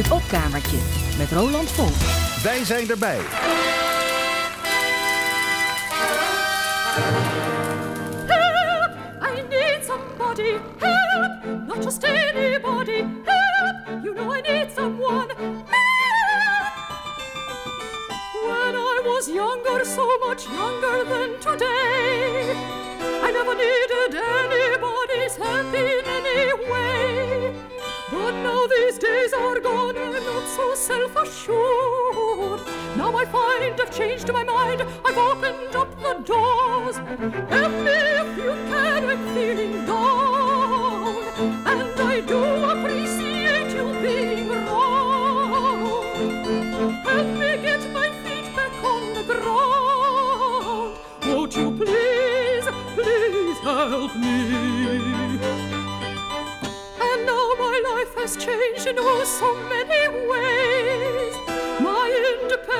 Het opkamertje met Roland Volk. Wij zijn erbij. Help! I need somebody. Help! Not just anybody. Help! You know I need someone. Help! When I was younger, so much younger than today, I never needed anybody's help in any way. So self-assured. Now I find I've changed my mind, I've opened up the doors. Help me if you can, I'm feeling down. And I do appreciate you being wrong. Help me get my feet back on the ground. Won't you please, please help me? And now my life has changed in oh so many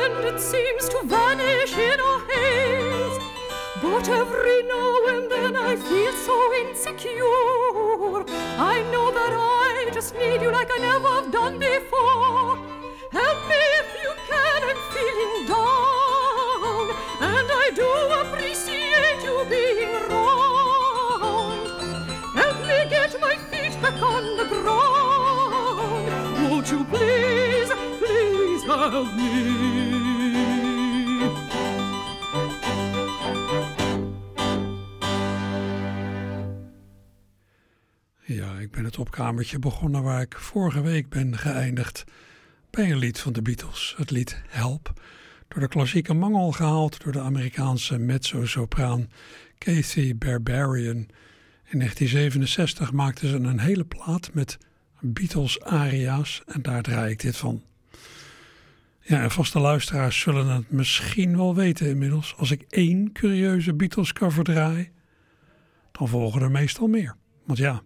independence seems to vanish in a haze. But every now and then I feel so insecure. I know that I just need you like I never have done before. Help me if you can, I'm feeling down. And I do appreciate you being wrong. Help me get my feet back on the ground. Won't you please, please help me? Ja, ik ben het opkamertje begonnen waar ik vorige week ben geëindigd. Bij een lied van de Beatles, het lied Help. Door de klassieke mangel gehaald door de Amerikaanse mezzo-sopraan Kathy Barbarian. In 1967 maakten ze een hele plaat met Beatles-aria's en daar draai ik dit van. Ja, en vaste luisteraars zullen het misschien wel weten inmiddels. Als ik één curieuze Beatles-cover draai, dan volgen er meestal meer. Want ja,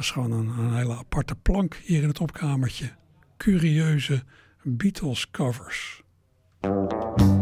is gewoon een, een hele aparte plank hier in het opkamertje. Curieuze Beatles-covers. Nós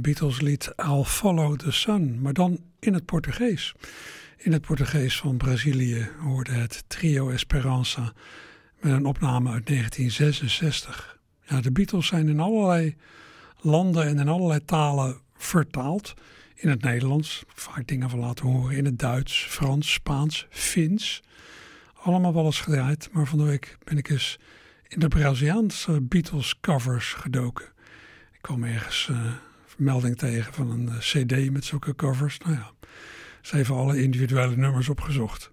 Beatles-lied I'll Follow the Sun, maar dan in het Portugees. In het Portugees van Brazilië hoorde het trio Esperança met een opname uit 1966. Ja, de Beatles zijn in allerlei landen en in allerlei talen vertaald. In het Nederlands, vaak dingen van laten horen. In het Duits, Frans, Spaans, Fins. Allemaal wel eens gedraaid, maar van de week ben ik eens in de Braziliaanse Beatles covers gedoken. Ik kwam ergens uh, melding tegen van een uh, cd met zulke covers. Nou ja, ze hebben alle individuele nummers opgezocht.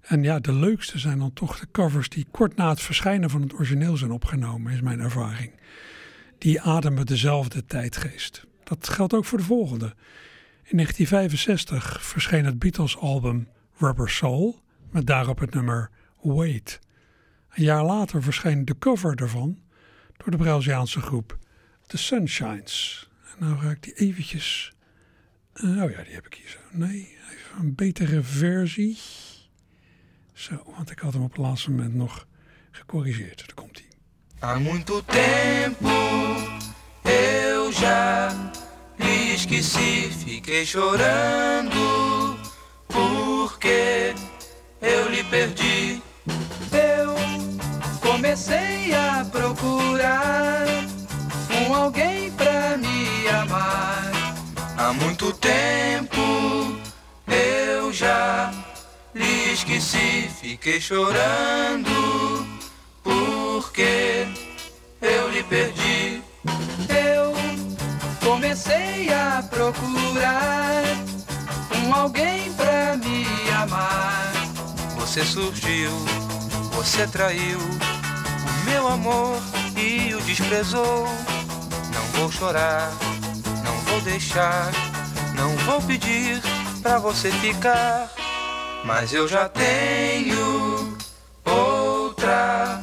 En ja, de leukste zijn dan toch de covers die kort na het verschijnen van het origineel zijn opgenomen, is mijn ervaring. Die ademen dezelfde tijdgeest. Dat geldt ook voor de volgende. In 1965 verscheen het Beatles-album Rubber Soul, met daarop het nummer Wait. Een jaar later verscheen de cover daarvan door de Braziliaanse groep The Sunshines. Nou ga ik die eventjes... Uh, oh ja, die heb ik hier zo. Nee, even een betere versie. Zo, want ik had hem op het laatste moment nog gecorrigeerd. Daar komt hij. Há muito tempo eu já lhe esqueci, fiquei chorando porque eu lhe perdi. Eu comecei a procurar um alguém pra me amar. Há muito tempo eu já lhe esqueci, fiquei chorando porque eu lhe perdi. Eu comecei a procurar um alguém pra me amar. Você surgiu, você traiu o meu amor e o desprezou. Não vou chorar, vou deixar, não vou pedir pra você ficar. Mas eu já tenho outra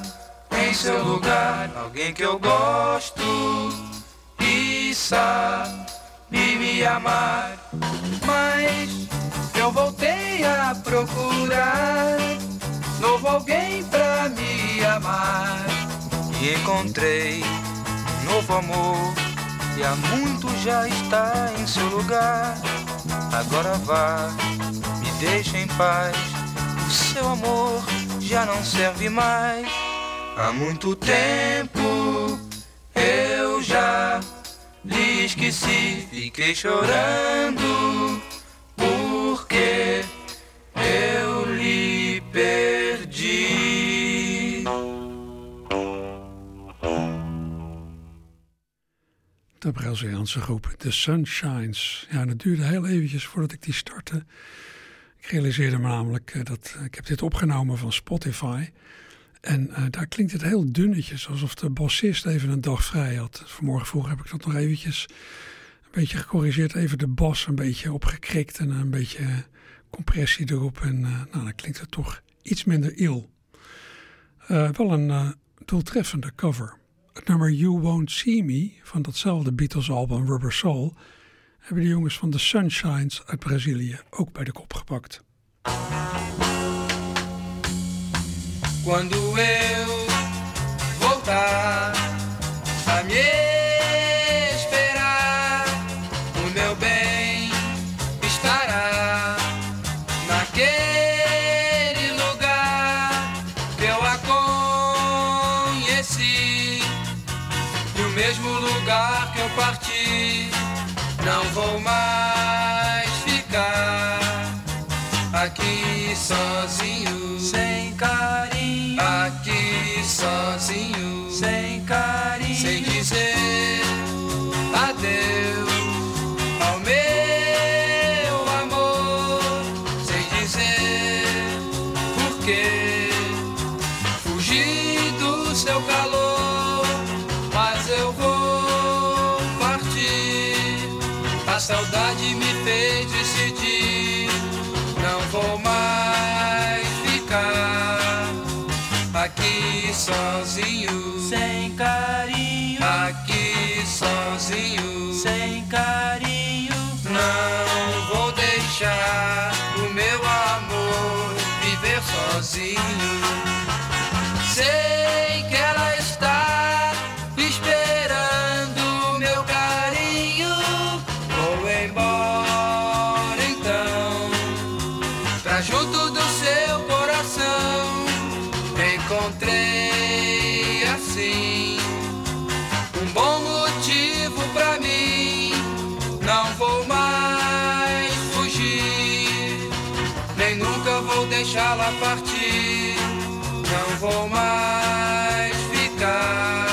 em seu lugar, alguém que eu gosto e sabe me amar. Mas eu voltei a procurar novo alguém pra me amar. E encontrei um novo amor e há muito já está em seu lugar. Agora vá, me deixe em paz. O seu amor já não serve mais. Há muito tempo eu já lhe esqueci, fiquei chorando porque De Braziliaanse groep The Sunshines. Ja, het duurde heel eventjes voordat ik die startte. Ik realiseerde me namelijk eh, dat ik heb dit opgenomen van Spotify. En uh, daar klinkt het heel dunnetjes, alsof de bassist even een dag vrij had. Vanmorgen vroeg heb ik dat nog eventjes een beetje gecorrigeerd. Even de bas een beetje opgekrikt en een beetje compressie erop. En nou, dan klinkt het toch iets minder. Uh, wel een doeltreffende cover. Het nummer You Won't See Me van datzelfde Beatles album Rubber Soul... hebben de jongens van The Sunshines uit Brazilië ook bij de kop gepakt. Quando lugar que eu parti. Não vou mais ficar aqui sozinho, sem carinho, aqui sozinho, sem carinho, sem dizer adeus saudade me fez decidir não vou mais ficar aqui sozinho, sem carinho, aqui sozinho, sem carinho. Não vou deixar o meu amor viver sozinho. Sei deixá-la partir. Não vou mais ficar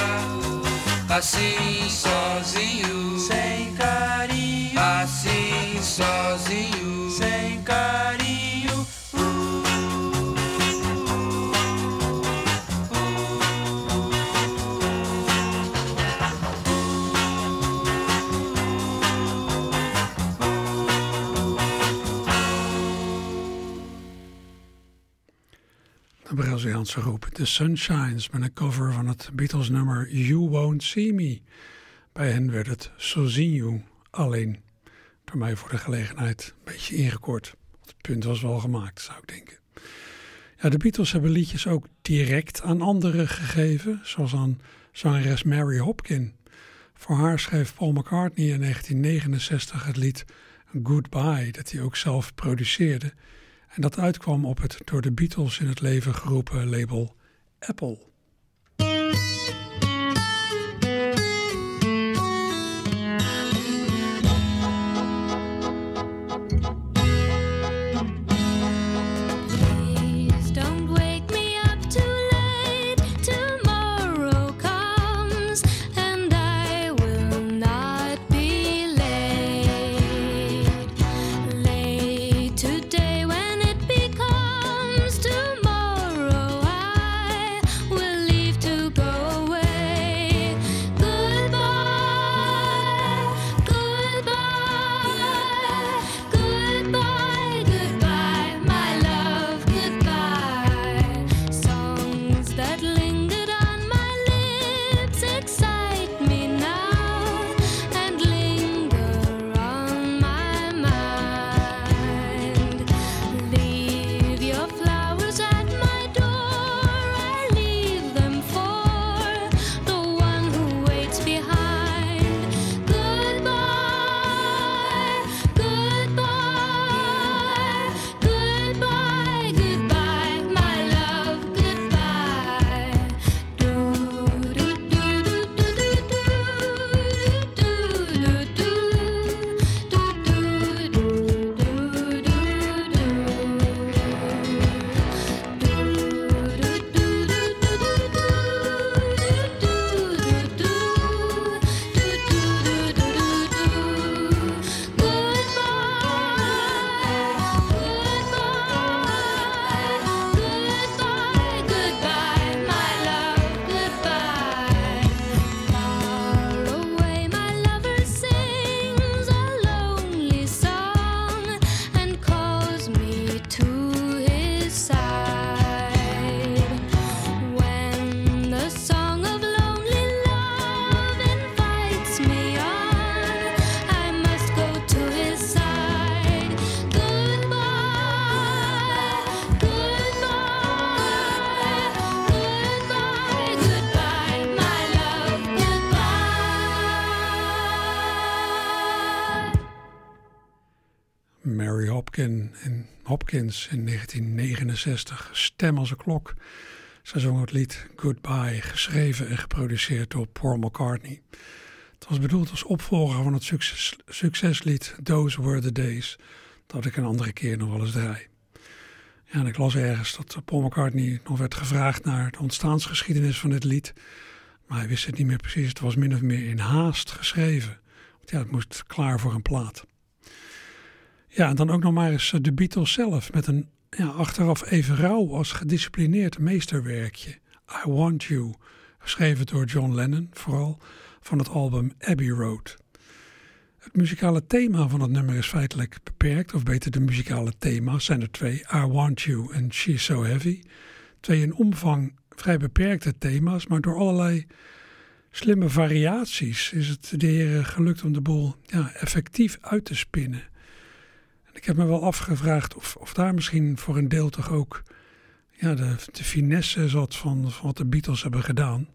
assim sozinho. Groep The Sunshines met een cover van het Beatles nummer You Won't See Me. Bij hen werd het Sozinho alleen. Door mij voor de gelegenheid een beetje ingekort. Het punt was wel gemaakt, zou ik denken. Ja, de Beatles hebben liedjes ook direct aan anderen gegeven, zoals aan zangeres Mary Hopkin. Voor haar schreef Paul McCartney in 1969 het lied Goodbye, dat hij ook zelf produceerde. En dat uitkwam op het door de Beatles in het leven geroepen label Apple. In 1969, stem als een klok. Zij zong het lied Goodbye, geschreven en geproduceerd door Paul McCartney. Het was bedoeld als opvolger van het succes, succeslied Those Were The Days, dat ik een andere keer nog wel eens draai. Ja, en ik las ergens dat Paul McCartney nog werd gevraagd naar de ontstaansgeschiedenis van dit lied. Maar hij wist het niet meer precies. Het was min of meer in haast geschreven. Want ja, het moest klaar voor een plaat. Ja, en dan ook nog maar eens eh, de Beatles zelf met een ja, achteraf even rauw als gedisciplineerd meesterwerkje. I Want You, geschreven door John Lennon, vooral van het album Abbey Road. Het muzikale thema van het nummer is feitelijk beperkt, of beter de muzikale thema's zijn er twee, I Want You en She's So Heavy. Twee in omvang vrij beperkte thema's, maar door allerlei slimme variaties is het de heren gelukt om de boel ja, effectief uit te spinnen. Ik heb me wel afgevraagd of, of daar misschien voor een deel toch ook ja, de, finesse zat van, van wat de Beatles hebben gedaan.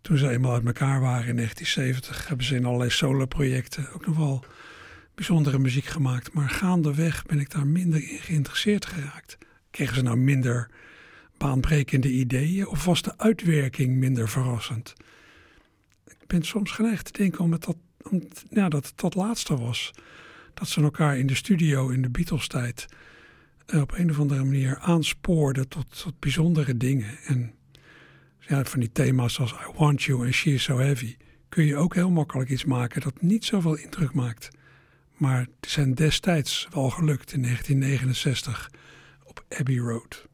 Toen ze eenmaal uit elkaar waren in 1970, hebben ze in allerlei solo-projecten ook nog wel bijzondere muziek gemaakt. Maar gaandeweg ben ik daar minder in geïnteresseerd geraakt. Kregen ze nou minder baanbrekende ideeën of was de uitwerking minder verrassend? Ik ben soms geneigd te denken om, ja, dat het dat laatste was. Dat ze elkaar in de studio in de Beatles-tijd eh, op een of andere manier aanspoorden tot, bijzondere dingen. En Ja, van die thema's zoals I Want You en She's So Heavy kun je ook heel makkelijk iets maken dat niet zoveel indruk maakt. Maar die zijn destijds wel gelukt in 1969 op Abbey Road.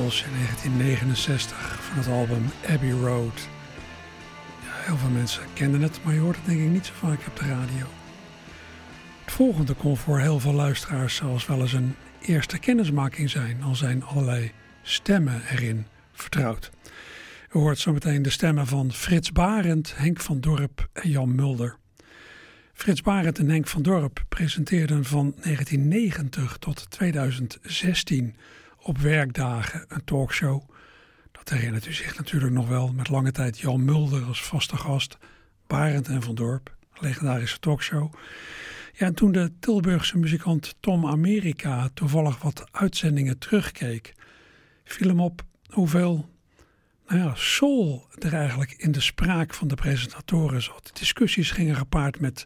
In 1969 van het album Abbey Road. Heel veel mensen kennen het, maar je hoort het denk ik niet zo vaak op de radio. Het volgende kon voor heel veel luisteraars zelfs wel eens een eerste kennismaking zijn, al zijn allerlei stemmen erin vertrouwd. U hoort zometeen de stemmen van Frits Barend, Henk van Dorp en Jan Mulder. Frits Barend en Henk van Dorp presenteerden van 1990 tot 2016 op werkdagen een talkshow. Dat herinnert u zich natuurlijk nog wel, met lange tijd Jan Mulder als vaste gast, Barend en van Dorp, legendarische talkshow. Ja, en toen de Tilburgse muzikant Tom America toevallig wat uitzendingen terugkeek, viel hem op hoeveel nou ja, soul er eigenlijk in de spraak van de presentatoren zat. Discussies gingen gepaard met,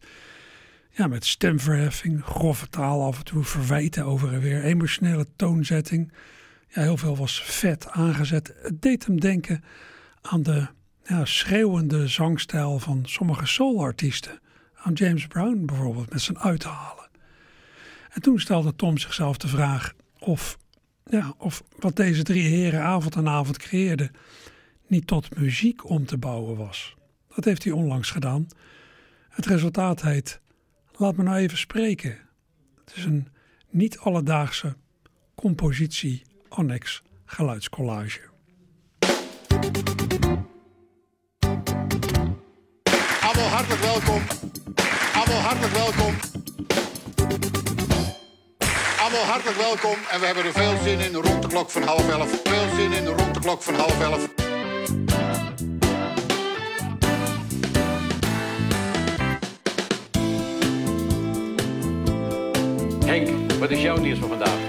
ja, met stemverheffing, grove taal af en toe, verwijten over en weer, emotionele toonzetting. Ja, heel veel was vet aangezet. Het deed hem denken aan de ja, schreeuwende zangstijl van sommige soulartiesten. Aan James Brown bijvoorbeeld, met zijn uithalen. En toen stelde Tom zichzelf de vraag of, ja, of wat deze drie heren avond aan avond creëerden niet tot muziek om te bouwen was. Dat heeft hij onlangs gedaan. Het resultaat heet Laat me nou even spreken. Het is een niet alledaagse compositie annex geluidscollage. Allemaal hartelijk welkom. Allemaal hartelijk welkom. Allemaal hartelijk welkom. En we hebben er veel zin in rond de klok van half elf. Veel zin in rond de klok van half elf. Henk, wat is jouw nieuws van vandaag?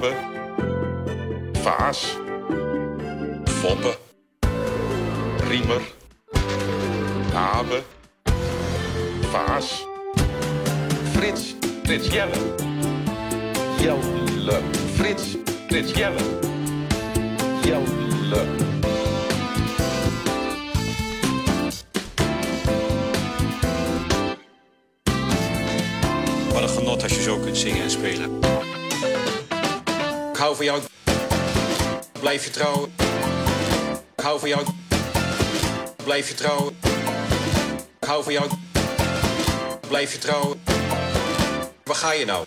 nada. Faz. Blijf je trouwen. Ik hou van jou. Blijf je trouwen. Waar ga je nou?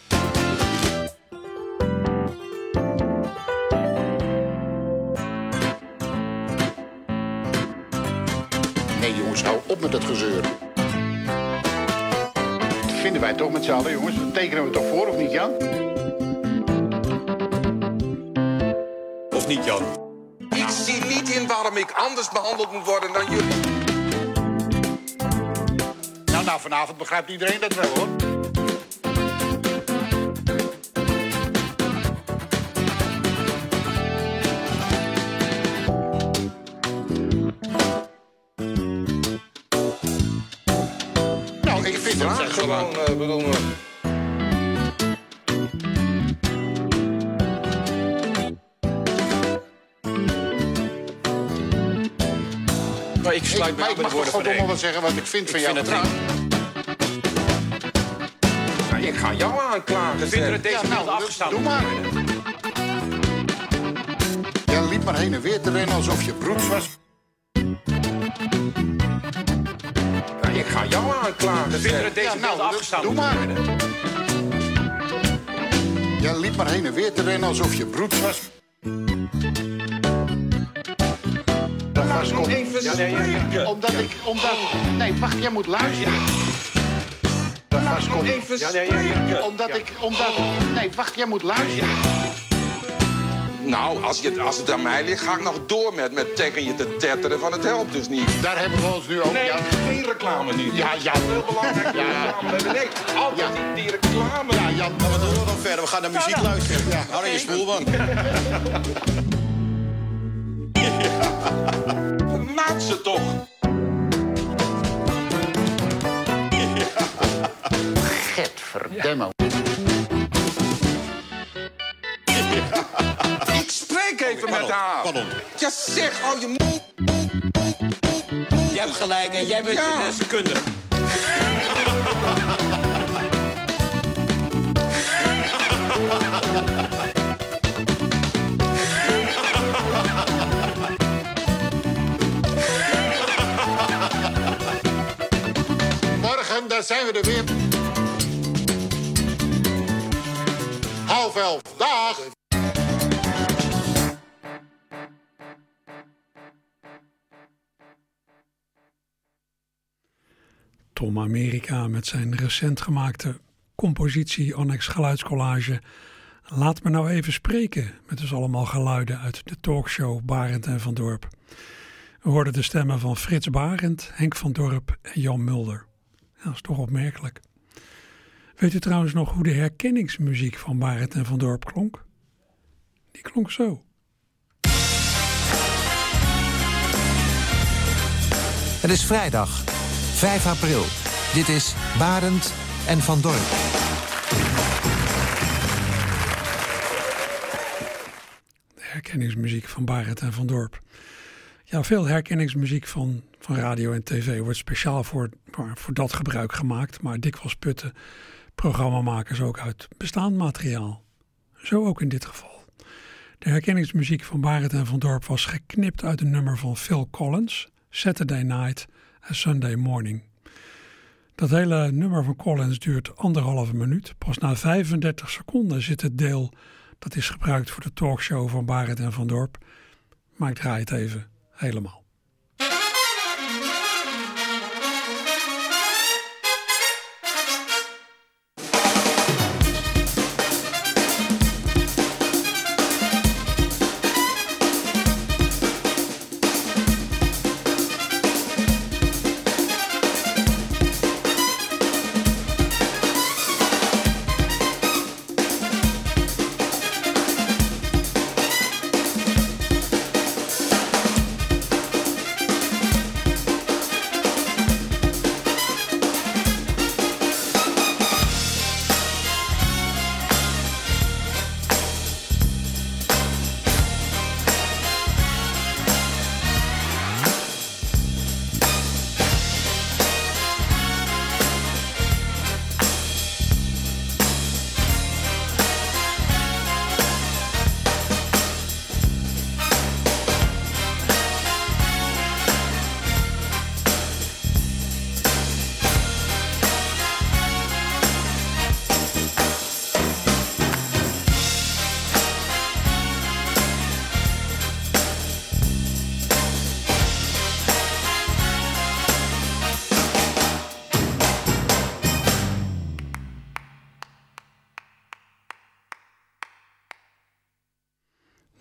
Nee jongens, hou op met dat gezeur. Dat vinden wij toch met z'n allen jongens. Dat tekenen we toch voor of niet Jan? Of niet, Jan? Niet in waarom ik anders behandeld moet worden dan jullie. Nou, nou, vanavond begrijpt iedereen dat wel hoor. Sluit mij ik mag de woorden toch van gewoon Henk. wel zeggen wat ik vind van Ik jou. vind het nou, ik ga jou aanklagen. We vinden het deze Ja, nou, afgestaan. doe maar. Jij liep maar heen en weer te rennen alsof je broeds was. Nou, ik ga jou aanklagen. We vinden het deze Ja, nou, afgestaan. doe maar. Jij liep maar heen en weer te rennen alsof je broeds was. Ja, nee, ja. Omdat ik, omdat... Nee, wacht, jij moet luisteren. Dat was kom. Even Ja, nee, ja, ja. spreken. Omdat ik, omdat... Nee, wacht, jij moet luisteren. Nou, als, je, als het aan mij ligt, ga ik nog door met, met tegen je te tetteren van het helpt dus niet. Daar hebben we ons nu over. Nee, Ja, geen reclame nu. Ja, ja. Heel belangrijk. Ja. reclame. Nee, altijd Ja. die reclame. ja Jan. Wat doen we dan verder? We gaan naar muziek luisteren. Ja, Hou dan met haar. Pardon. Ja, zeg, hou je mond. Je hebt gelijk en jij bent Ja. een seconde. Morgen, daar zijn we er weer. Half elf. Dag. Tom Amerika met zijn recent gemaakte compositie Annex Geluidscollage. Laat me nou even spreken met dus allemaal geluiden uit de talkshow Barend en van Dorp. We hoorden de stemmen van Frits Barend, Henk van Dorp en Jan Mulder. Dat is toch opmerkelijk. Weet u trouwens nog hoe de herkenningsmuziek van Barend en van Dorp klonk? Die klonk zo. Het is vrijdag, 5 april. Dit is Barend en Van Dorp. De herkenningsmuziek van Barend en van Dorp. Ja, veel herkenningsmuziek van, van radio en tv wordt speciaal voor, voor, dat gebruik gemaakt. Maar dikwijls putten programmamakers ook uit bestaand materiaal. Zo ook in dit geval. De herkenningsmuziek van Barend en van Dorp was geknipt uit een nummer van Phil Collins, Saturday Night en Sunday Morning. Dat hele nummer van Collins duurt anderhalve minuut. Pas na 35 seconden zit het deel dat is gebruikt voor de talkshow van Barend en van Dorp. Maar ik draai het even helemaal.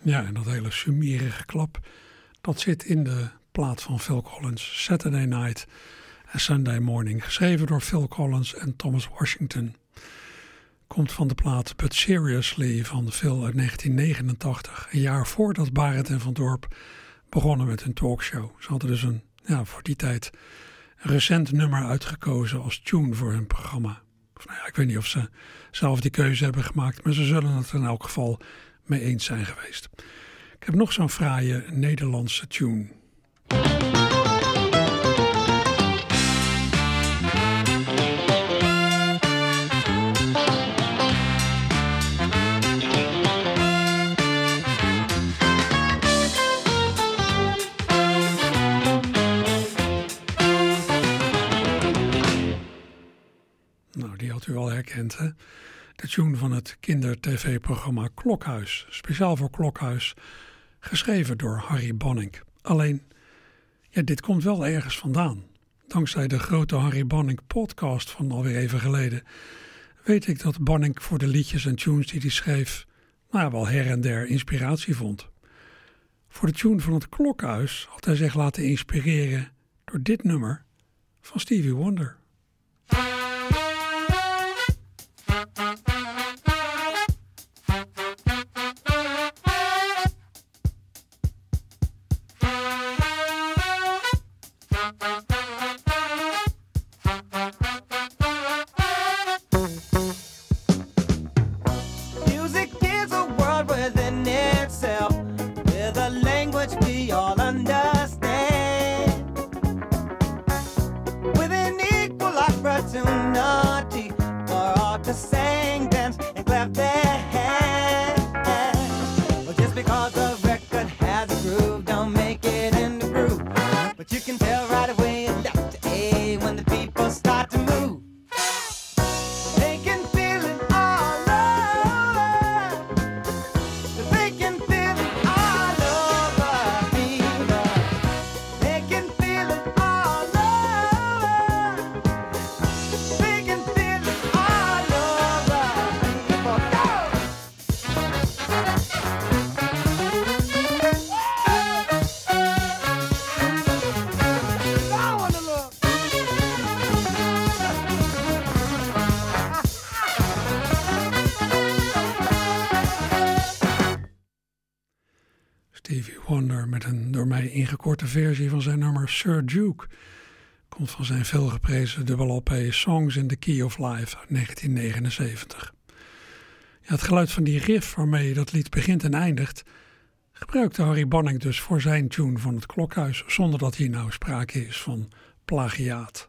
Ja, en dat hele summerige klap, dat zit in de plaat van Phil Collins, Saturday Night en Sunday Morning, geschreven door Phil Collins en Thomas Washington. Komt van de plaat But Seriously van Phil uit 1989, een jaar voordat Barend en Van Dorp begonnen met hun talkshow. Ze hadden dus een, ja, voor die tijd een recent nummer uitgekozen als tune voor hun programma. Of, nou ja, ik weet niet of ze zelf die keuze hebben gemaakt, maar ze zullen het in elk geval mee zijn geweest. Ik heb nog zo'n fraaie Nederlandse tune. Nou, die had u al herkend, hè? De tune van het kinder-tv-programma Klokhuis. Speciaal voor Klokhuis. Geschreven door Harry Bonning. Alleen, ja, dit komt wel ergens vandaan. Dankzij de grote Harry Bonning podcast van alweer even geleden... weet ik dat Bonning voor de liedjes en tunes die hij schreef... nou wel her en der inspiratie vond. Voor de tune van het Klokhuis had hij zich laten inspireren... door dit nummer van Stevie Wonder. Ingekorte versie van zijn nummer Sir Duke. Komt van zijn veelgeprezen dubbel LP Songs in the Key of Life uit 1979. Ja, het geluid van die riff waarmee dat lied begint en eindigt... gebruikte Harry Banning dus voor zijn tune van het Klokhuis... zonder dat hier nou sprake is van plagiaat.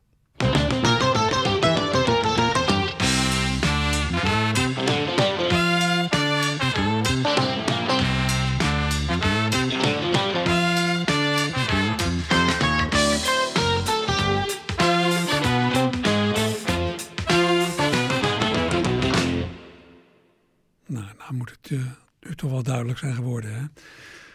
Zijn geworden. Hè?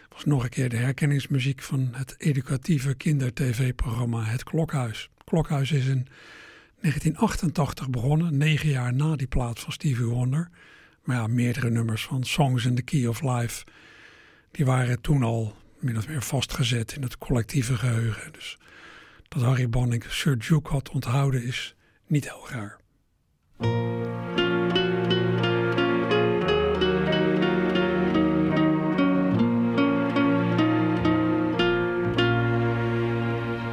Was nog een keer de herkenningsmuziek van het educatieve kinder-tv-programma Het Klokhuis. Klokhuis is in 1988 begonnen, negen jaar na die plaat van Stevie Wonder. Maar ja, meerdere nummers van Songs in the Key of Life, die waren toen al min of meer vastgezet in het collectieve geheugen. Dus dat Harry Banning Sir Duke had onthouden is niet heel raar.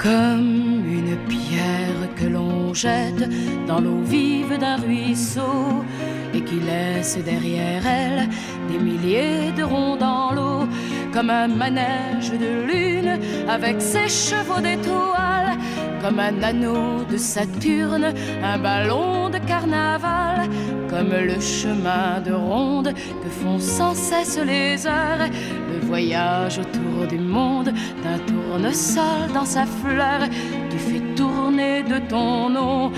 Comme une pierre que l'on jette dans l'eau vive d'un ruisseau et qui laisse derrière elle des milliers de ronds dans l'eau, comme un manège de lune avec ses chevaux d'étoiles, comme un anneau de Saturne, un ballon de carnaval, comme le chemin de ronde que font sans cesse les heures, le voyage autour du monde d'un tournesol dans sa fleur, tu fais tourner de ton nom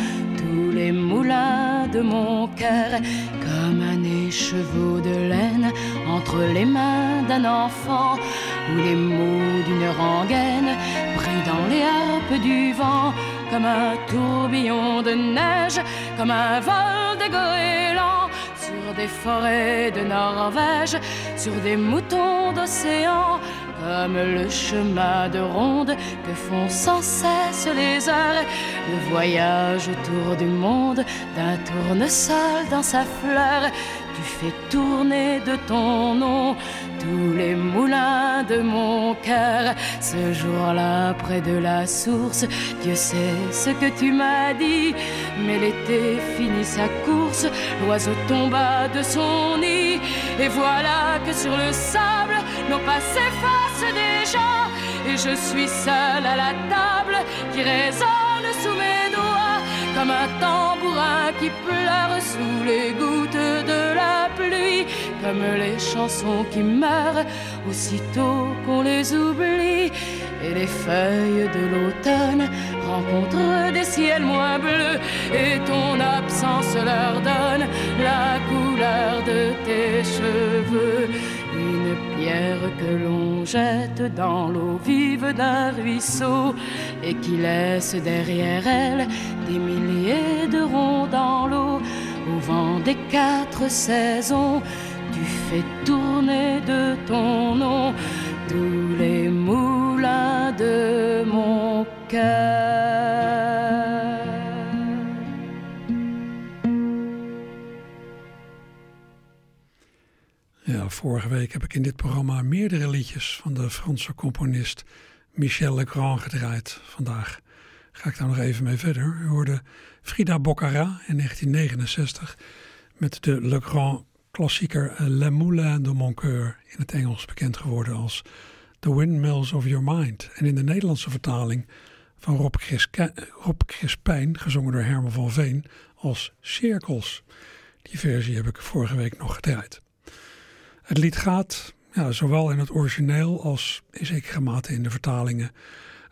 tous les moulins de mon cœur, comme un écheveau de laine entre les mains d'un enfant, ou les mots d'une rengaine pris dans les harpes du vent, comme un tourbillon de neige, comme un vol de goéland sur des forêts de Norvège, sur des moutons d'océan, comme le chemin de ronde que font sans cesse les heures, le voyage autour du monde d'un tournesol dans sa fleur. Tu fais tourner de ton nom tous les moulins de mon cœur. Ce jour-là, près de la source, Dieu sait ce que tu m'as dit. Mais l'été finit sa course, l'oiseau tomba de son nid. Et voilà que sur le sable, nos pas s'effacent déjà. Et je suis seule à la table qui résonne sous mes comme un tambourin qui pleure sous les gouttes de la pluie, comme les chansons qui meurent aussitôt qu'on les oublie. Et les feuilles de l'automne rencontrent des ciels moins bleus, et ton absence leur donne la couleur de tes cheveux. Une pierre que l'on jette dans l'eau vive d'un ruisseau et qui laisse derrière elle des milliers de ronds dans l'eau. Au vent des quatre saisons, tu fais tourner de ton nom tous les moulins de mon cœur. Ja, vorige week heb ik in dit programma meerdere liedjes van de Franse componist Michel Legrand gedraaid. Vandaag ga ik daar nog even mee verder. U hoorde Frida Boccara in 1969 met de Legrand klassieker Le Moulin de Mon Coeur, in het Engels bekend geworden als The Windmills of Your Mind. En in de Nederlandse vertaling van Rob, Crispijn, gezongen door Herman van Veen, als Cirkels. Die versie heb ik vorige week nog gedraaid. Het lied gaat, ja, zowel in het origineel als in zekere mate in de vertalingen,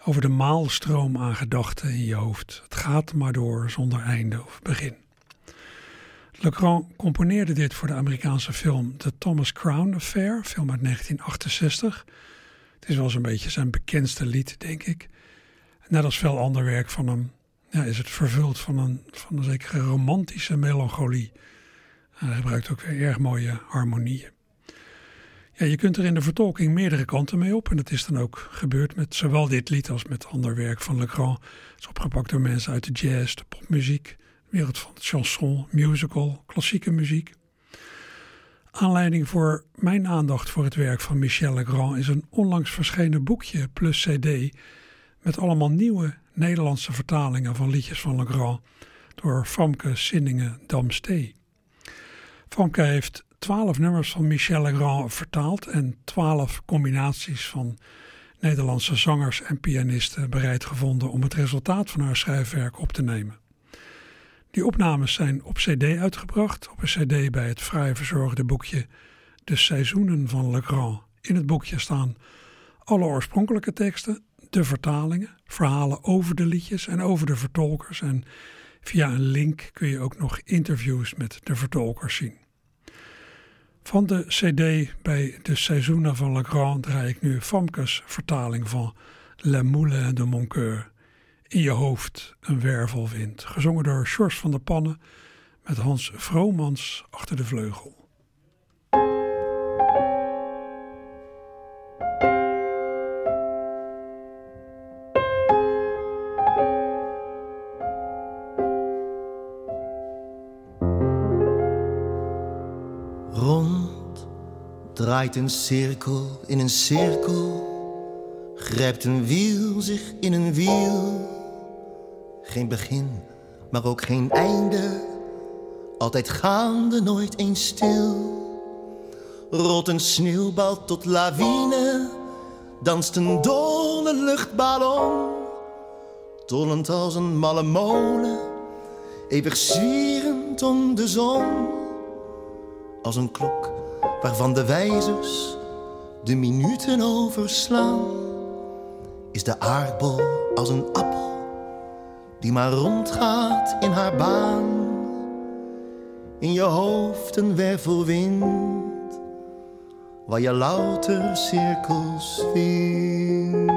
over de maalstroom aan gedachten in je hoofd. Het gaat maar door zonder einde of begin. Legrand componeerde dit voor de Amerikaanse film The Thomas Crown Affair, film uit 1968. Het is wel zo'n beetje zijn bekendste lied, denk ik. Net als veel ander werk van hem ja, is het vervuld van een, van een zekere romantische melancholie. hij gebruikt ook weer erg mooie harmonieën. Ja, je kunt er in de vertolking meerdere kanten mee op. En dat is dan ook gebeurd met zowel dit lied als met ander werk van Legrand. Het is opgepakt door mensen uit de jazz, de popmuziek, de wereld van chanson, musical, klassieke muziek. Aanleiding voor mijn aandacht voor het werk van Michel Legrand is een onlangs verschenen boekje plus CD met allemaal nieuwe Nederlandse vertalingen van liedjes van Legrand door Famke Sinningen Damstee. Famke heeft twaalf nummers van Michel Legrand vertaald en twaalf combinaties van Nederlandse zangers en pianisten bereid gevonden om het resultaat van haar schrijfwerk op te nemen. Die opnames zijn op CD uitgebracht, op een CD bij het vrij verzorgde boekje De Seizoenen van Legrand. In het boekje staan alle oorspronkelijke teksten, de vertalingen, verhalen over de liedjes en over de vertolkers. En via een link kun je ook nog interviews met de vertolkers zien. Van de CD bij de Seizoenen van Legrand draai ik nu Famkes vertaling van Le Moulin de Mon Coeur. In je hoofd een wervelwind, gezongen door George van der Pannen met Hans Vromans achter de vleugel. Rond draait een cirkel in een cirkel, grijpt een wiel zich in een wiel. Geen begin, maar ook geen einde, altijd gaande, nooit eens stil. Rolt een sneeuwbal tot lawine, danst een dolle luchtballon, tollend als een malle molen, eeuwig zwierend om de zon. Als een klok waarvan de wijzers de minuten overslaan, is de aardbol als een appel die maar rondgaat in haar baan. In je hoofd een wervelwind waar je louter cirkels vindt.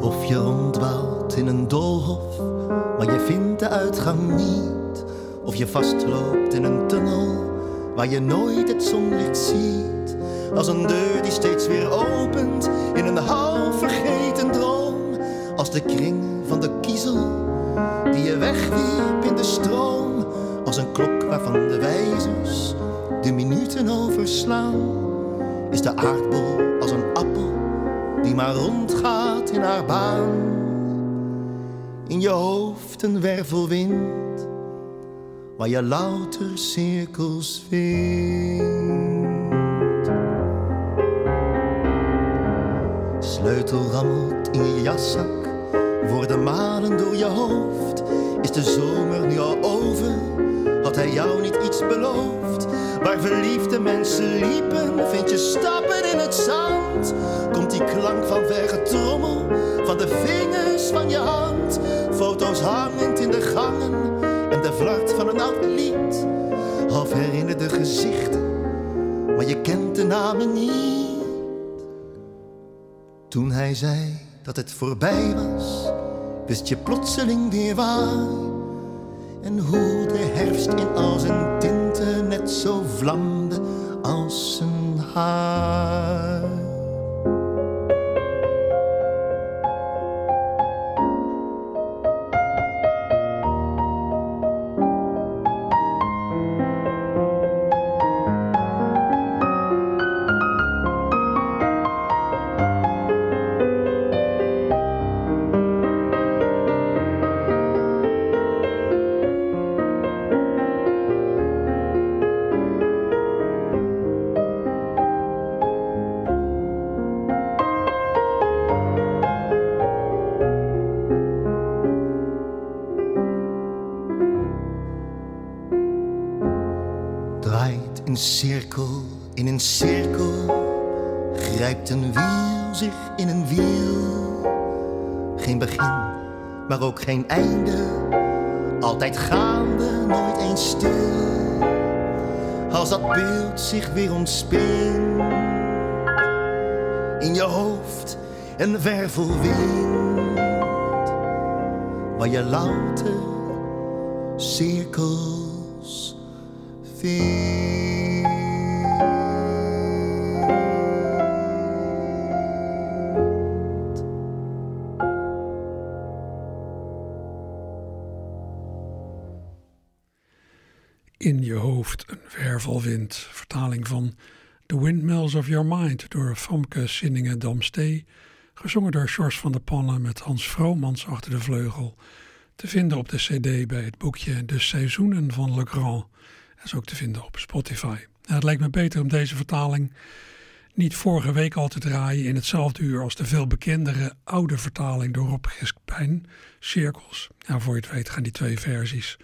Of je ronddwaalt in een doolhof maar je vindt de uitgang niet. Of je vastloopt in een tunnel waar je nooit het zonlicht ziet. Als een deur die steeds weer opent in een half vergeten droom. Als de kring van de kiezel die je wegwierp in de stroom. Als een klok waarvan de wijzers de minuten overslaan. Is de aardbol als een appel die maar rondgaat in haar baan in je hoofd een wervelwind, waar je louter cirkels vindt. Sleutel rammelt in je jaszak, worden malen door je hoofd. Is de zomer nu al over? Had hij jou niet iets beloofd? Waar verliefde mensen liepen, vind je stappen in het zand. Komt die klank van vergetrommel, van de vingers van je hand. Foto's hangend in de gangen en de vlart van een oud lied. Half herinnerde gezichten, maar je kent de namen niet. Toen hij zei dat het voorbij was, wist je plotseling weer waar. En hoe de herfst in al zijn tinten net zo vlamde als zijn haar. Een cirkel in een cirkel. Grijpt een wiel zich in een wiel. Geen begin, maar ook geen einde. Altijd gaande, nooit eens stil. Als dat beeld zich weer ontspint. In je hoofd een wervelwind. Waar je louter cirkels vindt. Wervelwind. Vertaling van The Windmills of Your Mind door Famke Sinningen Damstee. Gezongen door George van der Pannen met Hans Vromans achter de vleugel. Te vinden op de cd bij het boekje De Seizoenen van Le Grand. Dat is ook te vinden op Spotify. Het lijkt me beter om deze vertaling niet vorige week al te draaien in hetzelfde uur als de veel bekendere oude vertaling door Rob Giskpijn, Cirkels. Voor je het weet gaan die twee versies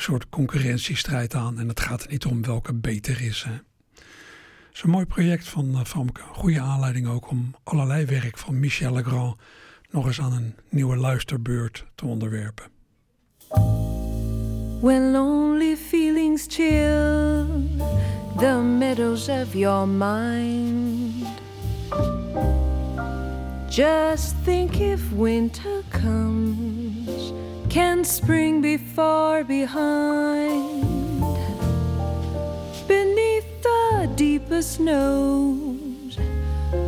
soort concurrentiestrijd aan en het gaat er niet om welke beter is. Hè. Het is een mooi project van uh, Famke. Goede aanleiding ook om allerlei werk van Michel Legrand nog eens aan een nieuwe luisterbeurt te onderwerpen. When lonely feelings chill the meadows of your mind, just think if winter comes, can spring be far behind? Beneath the deepest snows,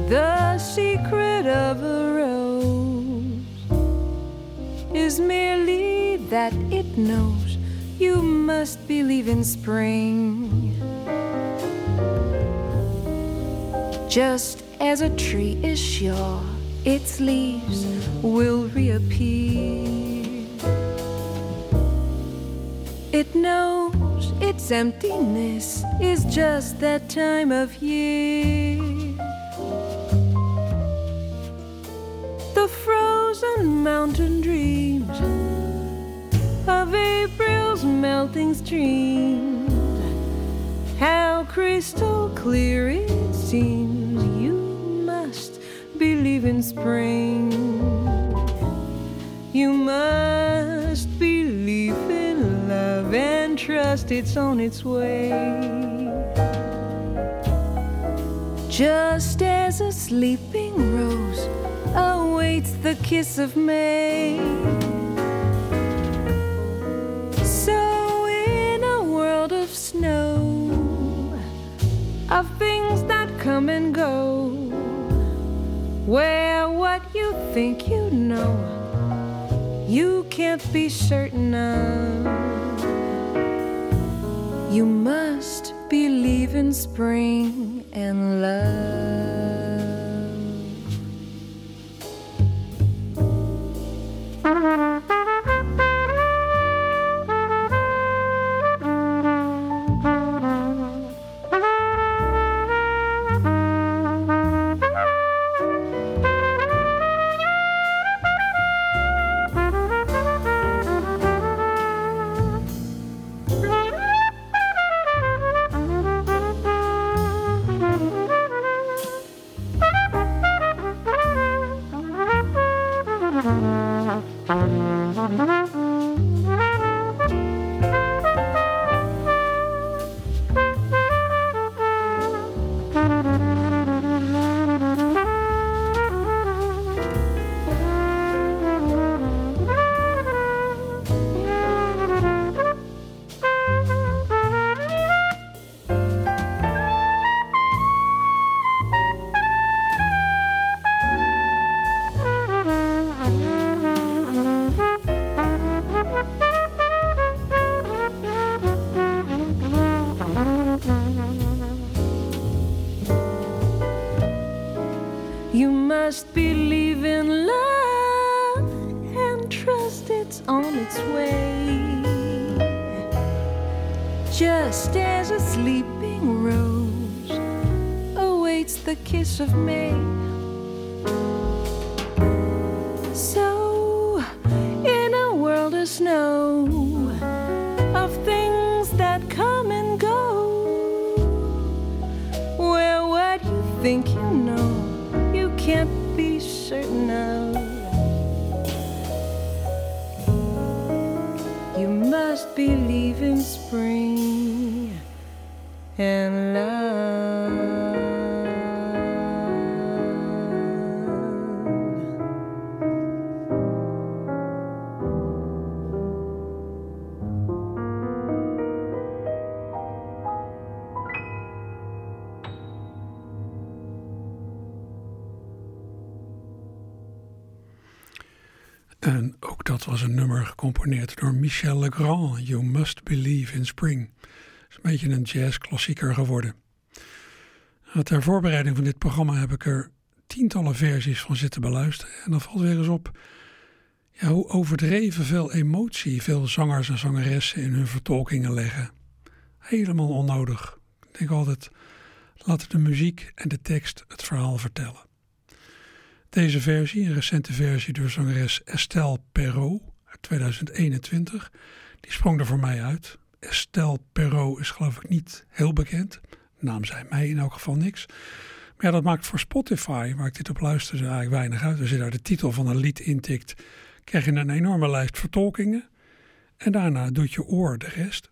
the secret of a rose is merely that it knows you must believe in spring. Just as a tree is sure its leaves will reappear, it knows its emptiness is just that time of year. The frozen mountain dreams of April's melting stream. How crystal clear it seems. You must believe in spring. You must in love and trust it's on its way. Just as a sleeping rose awaits the kiss of May. So, in a world of snow, of things that come and go, where what you think you know, you can't be certain of. You must believe in spring and love. It's way. Just as a sleeping rose awaits the kiss of May. And. En ook dat was een nummer gecomponeerd door Michel Legrand. You Must Believe in Spring. Is een beetje een jazzklassieker geworden. Ter voorbereiding van dit programma heb ik er tientallen versies van zitten beluisteren. En dan valt weer eens op ja, hoe overdreven veel emotie veel zangers en zangeressen in hun vertolkingen leggen. Helemaal onnodig. Ik denk altijd, laten de muziek en de tekst het verhaal vertellen. Deze versie, een recente versie door zangeres Estelle Perrault uit 2021, die sprong er voor mij uit. Estelle Perrault is geloof ik niet heel bekend. Naam zei mij in elk geval niks. Maar ja, dat maakt voor Spotify, waar ik dit op luisterde, eigenlijk weinig uit. Als je daar de titel van een lied intikt, krijg je een enorme lijst vertolkingen. En daarna doet je oor de rest.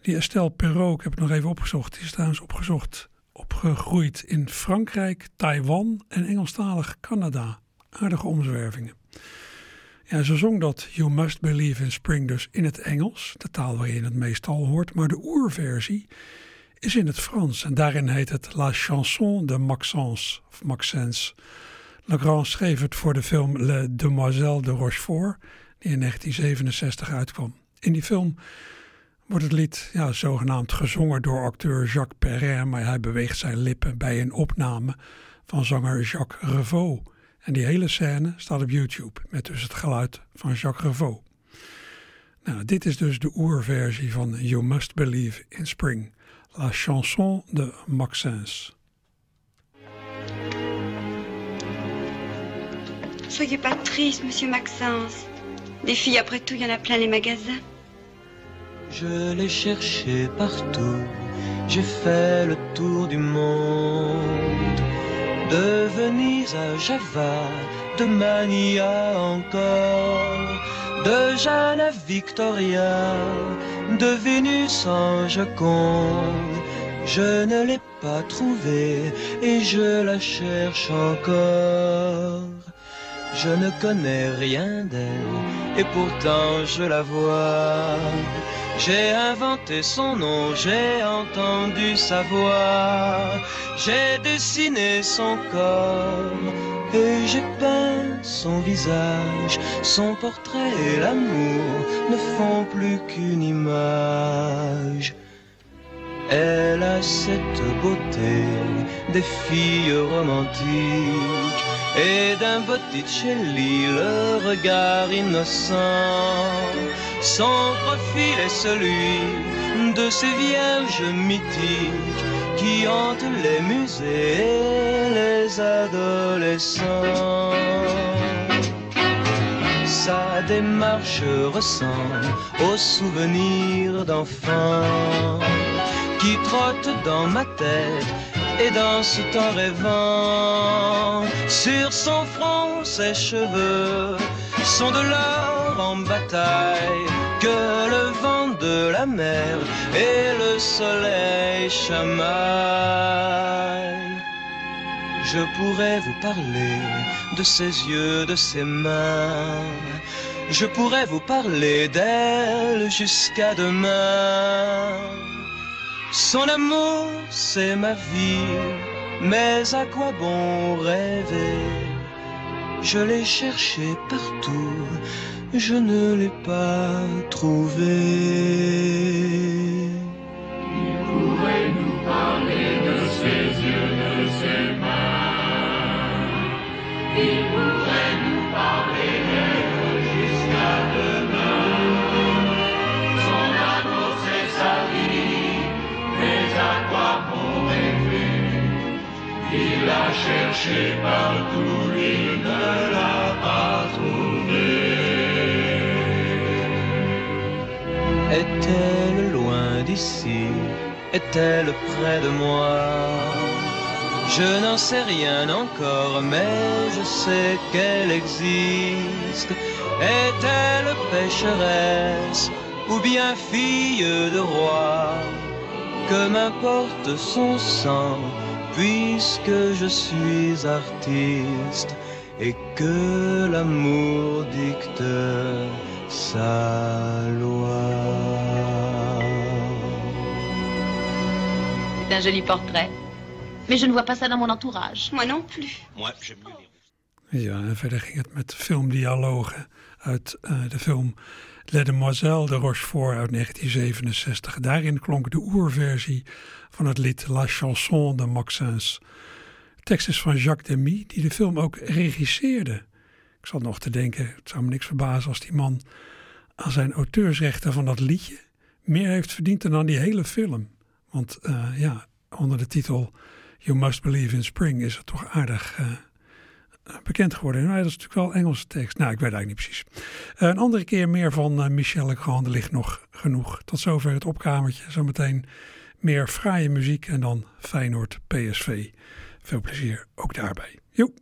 Die Estelle Perrault, ik heb het nog even opgezocht, die is trouwens opgezocht opgegroeid in Frankrijk, Taiwan en Engelstalig Canada. Aardige omzwervingen. Ja, ze zong dat You Must Believe in Spring dus in het Engels, de taal waarin je het meestal hoort, maar de oerversie is in het Frans en daarin heet het La Chanson de Maxence of Maxence. Legrand schreef het voor de film Le Demoiselle de Rochefort, die in 1967 uitkwam. In die film wordt het lied ja, zogenaamd gezongen door acteur Jacques Perrin, maar hij beweegt zijn lippen bij een opname van zanger Jacques Revaux. En die hele scène staat op YouTube met dus het geluid van Jacques Revaux. Nou, dit is dus de oerversie van You Must Believe in Spring, La Chanson de Maxence. Soyez pas triste, monsieur Maxence. Des filles, après tout, il y en a plein les magasins. Je l'ai cherché partout, j'ai fait le tour du monde. De à Java, de Mania encore, de Jeanne à Victoria, de Vénus en Joconde. Je ne l'ai pas trouvée et je la cherche encore. Je ne connais rien d'elle et pourtant je la vois. J'ai inventé son nom, j'ai entendu sa voix, j'ai dessiné son corps et j'ai peint son visage. Son portrait et l'amour ne font plus qu'une image. Elle a cette beauté des filles romantiques et d'un Botticelli le regard innocent. Son profil est celui de ces vierges mythiques qui hantent les musées et les adolescents. Sa démarche ressemble aux souvenirs d'enfants qui trottent dans ma tête et dansent en rêvant. Sur son front, ses cheveux sont de l'or en bataille que le vent de la mer et le soleil chamaillent. Je pourrais vous parler de ses yeux, de ses mains. Je pourrais vous parler d'elle jusqu'à demain. Son amour, c'est ma vie, mais à quoi bon rêver? Je l'ai cherché partout, je ne l'ai pas trouvé. Il pourrait nous parler de ses yeux, de ses mains. Cherché partout, il ne l'a pas trouvé. Est-elle loin d'ici? Est-elle près de moi? Je n'en sais rien encore, mais je sais qu'elle existe. Est-elle pécheresse ou bien fille de roi? Que m'importe son sang, puisque je suis artiste et que l'amour dicte sa loi. C'est un joli portrait. Mais je ne vois pas ça dans mon entourage. Moi non plus. Moi, j'aime mieux les Ja, en verder ging het met filmdialogen uit eh, de film Les Demoiselles de Rochefort uit 1967. Daarin klonk de oerversie van het lied La Chanson de Maxence. De tekst is van Jacques Demy, die de film ook regisseerde. Ik zat nog te denken, het zou me niks verbazen als die man aan zijn auteursrechten van dat liedje meer heeft verdiend dan aan die hele film. Want eh, ja, onder de titel You Must Believe in Spring is het toch aardig eh, bekend geworden. Nou, dat is natuurlijk wel Engelse tekst. Nou, ik weet eigenlijk niet precies. Eh, een andere keer meer van Michel Legrand. Er ligt nog genoeg. Tot zover het opkamertje. Zometeen meer fraaie muziek en dan Feyenoord PSV. Veel plezier ook daarbij. Joep.